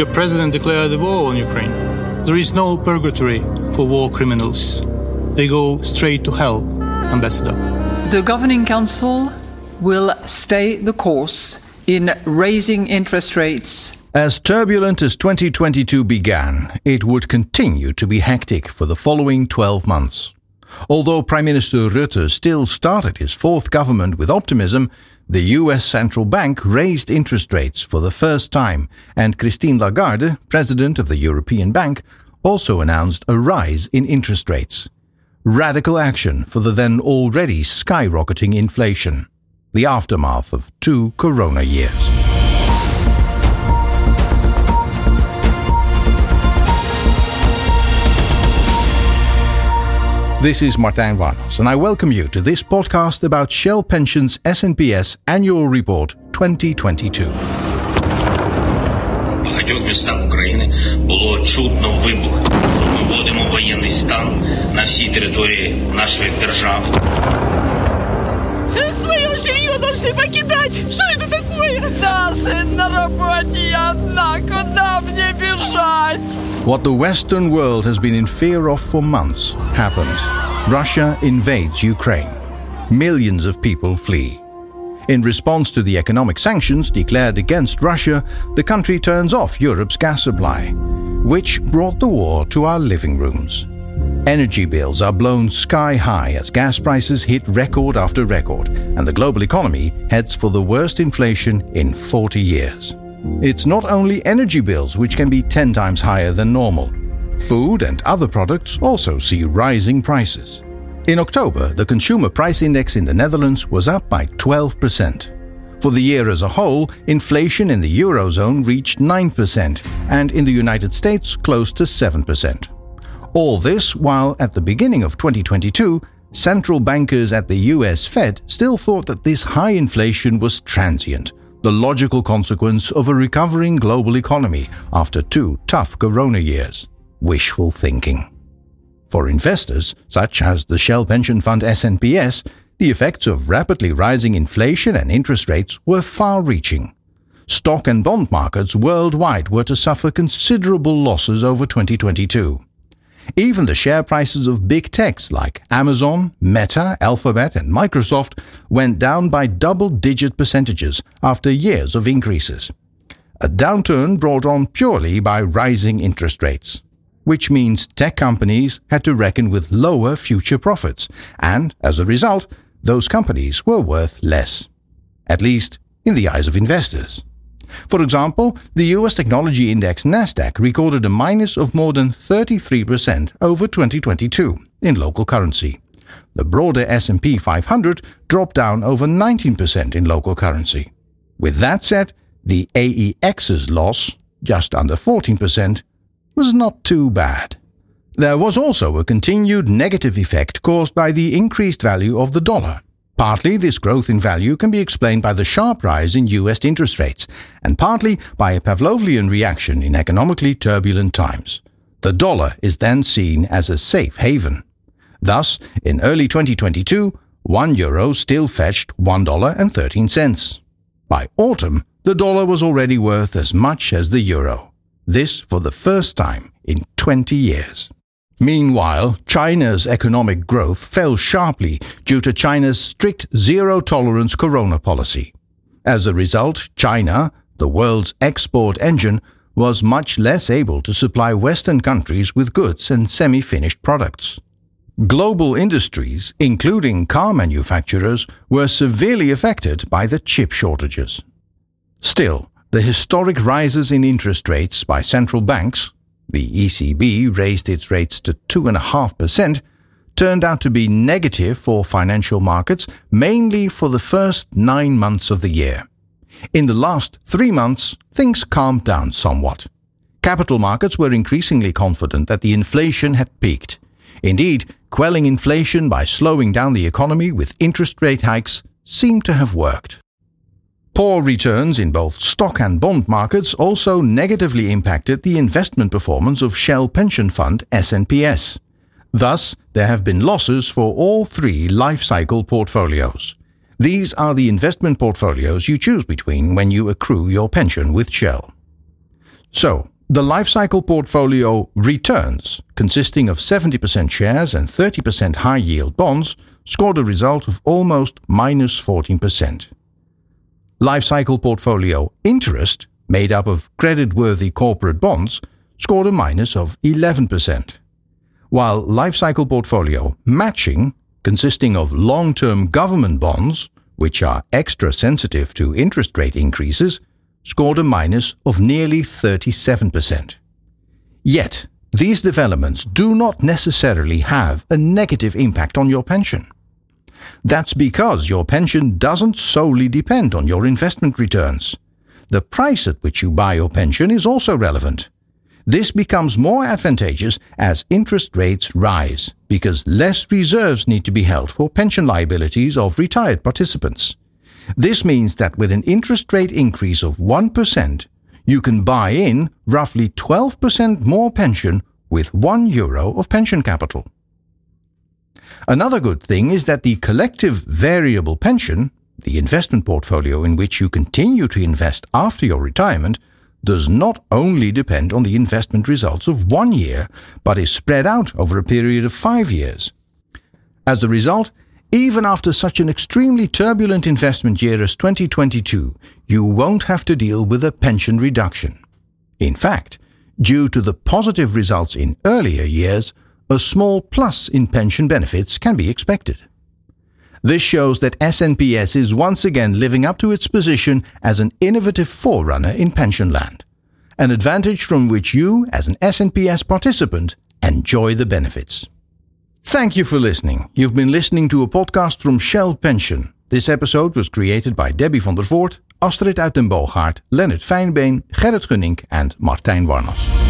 Your president declared the war on Ukraine. There is no purgatory for war criminals. They go straight to hell, Ambassador. The Governing Council will stay the course in raising interest rates. As turbulent as 2022 began, it would continue to be hectic for the following 12 months. Although Prime Minister Rutte still started his fourth government with optimism, the US Central Bank raised interest rates for the first time, and Christine Lagarde, president of the European Bank, also announced a rise in interest rates. Radical action for the then already skyrocketing inflation. The aftermath of two corona years. This is Martijn Warners, and I welcome you to this podcast about Shell Pensions SNPS Annual Report 2022. В багатьох містах України було чутно вибух. Ми вводимо воєнний стан на всій території нашої держави. Свое жилье должны покидать! Что это такое? Да, сын на работе, я одна. Куда мне бежать? What the Western world has been in fear of for months happens. Russia invades Ukraine. Millions of people flee. In response to the economic sanctions declared against Russia, the country turns off Europe's gas supply, which brought the war to our living rooms. Energy bills are blown sky high as gas prices hit record after record, and the global economy heads for the worst inflation in 40 years. It's not only energy bills which can be 10 times higher than normal. Food and other products also see rising prices. In October, the consumer price index in the Netherlands was up by 12%. For the year as a whole, inflation in the Eurozone reached 9%, and in the United States, close to 7%. All this while, at the beginning of 2022, central bankers at the US Fed still thought that this high inflation was transient, the logical consequence of a recovering global economy after two tough corona years. Wishful thinking. For investors, such as the Shell Pension Fund SNPS, the effects of rapidly rising inflation and interest rates were far reaching. Stock and bond markets worldwide were to suffer considerable losses over 2022. Even the share prices of big techs like Amazon, Meta, Alphabet, and Microsoft went down by double digit percentages after years of increases. A downturn brought on purely by rising interest rates, which means tech companies had to reckon with lower future profits, and as a result, those companies were worth less. At least in the eyes of investors. For example, the US technology index Nasdaq recorded a minus of more than 33% over 2022 in local currency. The broader S&P 500 dropped down over 19% in local currency. With that said, the AEX's loss, just under 14%, was not too bad. There was also a continued negative effect caused by the increased value of the dollar. Partly, this growth in value can be explained by the sharp rise in US interest rates, and partly by a Pavlovian reaction in economically turbulent times. The dollar is then seen as a safe haven. Thus, in early 2022, 1 euro still fetched $1.13. By autumn, the dollar was already worth as much as the euro. This for the first time in 20 years. Meanwhile, China's economic growth fell sharply due to China's strict zero tolerance corona policy. As a result, China, the world's export engine, was much less able to supply Western countries with goods and semi finished products. Global industries, including car manufacturers, were severely affected by the chip shortages. Still, the historic rises in interest rates by central banks, the ECB raised its rates to 2.5%, turned out to be negative for financial markets, mainly for the first nine months of the year. In the last three months, things calmed down somewhat. Capital markets were increasingly confident that the inflation had peaked. Indeed, quelling inflation by slowing down the economy with interest rate hikes seemed to have worked. Poor returns in both stock and bond markets also negatively impacted the investment performance of Shell Pension Fund SNPS. Thus, there have been losses for all three life cycle portfolios. These are the investment portfolios you choose between when you accrue your pension with Shell. So, the lifecycle portfolio returns, consisting of 70% shares and 30% high yield bonds, scored a result of almost minus 14%. Lifecycle portfolio interest, made up of credit-worthy corporate bonds, scored a minus of 11%. While lifecycle portfolio matching, consisting of long-term government bonds, which are extra sensitive to interest rate increases, scored a minus of nearly 37%. Yet, these developments do not necessarily have a negative impact on your pension. That's because your pension doesn't solely depend on your investment returns. The price at which you buy your pension is also relevant. This becomes more advantageous as interest rates rise because less reserves need to be held for pension liabilities of retired participants. This means that with an interest rate increase of 1%, you can buy in roughly 12% more pension with 1 euro of pension capital. Another good thing is that the collective variable pension, the investment portfolio in which you continue to invest after your retirement, does not only depend on the investment results of one year, but is spread out over a period of five years. As a result, even after such an extremely turbulent investment year as 2022, you won't have to deal with a pension reduction. In fact, due to the positive results in earlier years, a small plus in pension benefits can be expected. This shows that SNPS is once again living up to its position as an innovative forerunner in pension land, an advantage from which you, as an SNPS participant, enjoy the benefits. Thank you for listening. You've been listening to a podcast from Shell Pension. This episode was created by Debbie van der Voort, Astrid uit den Boogaard, Leonard Fijnbeen, Gerrit Gunnink, and Martijn Warnos.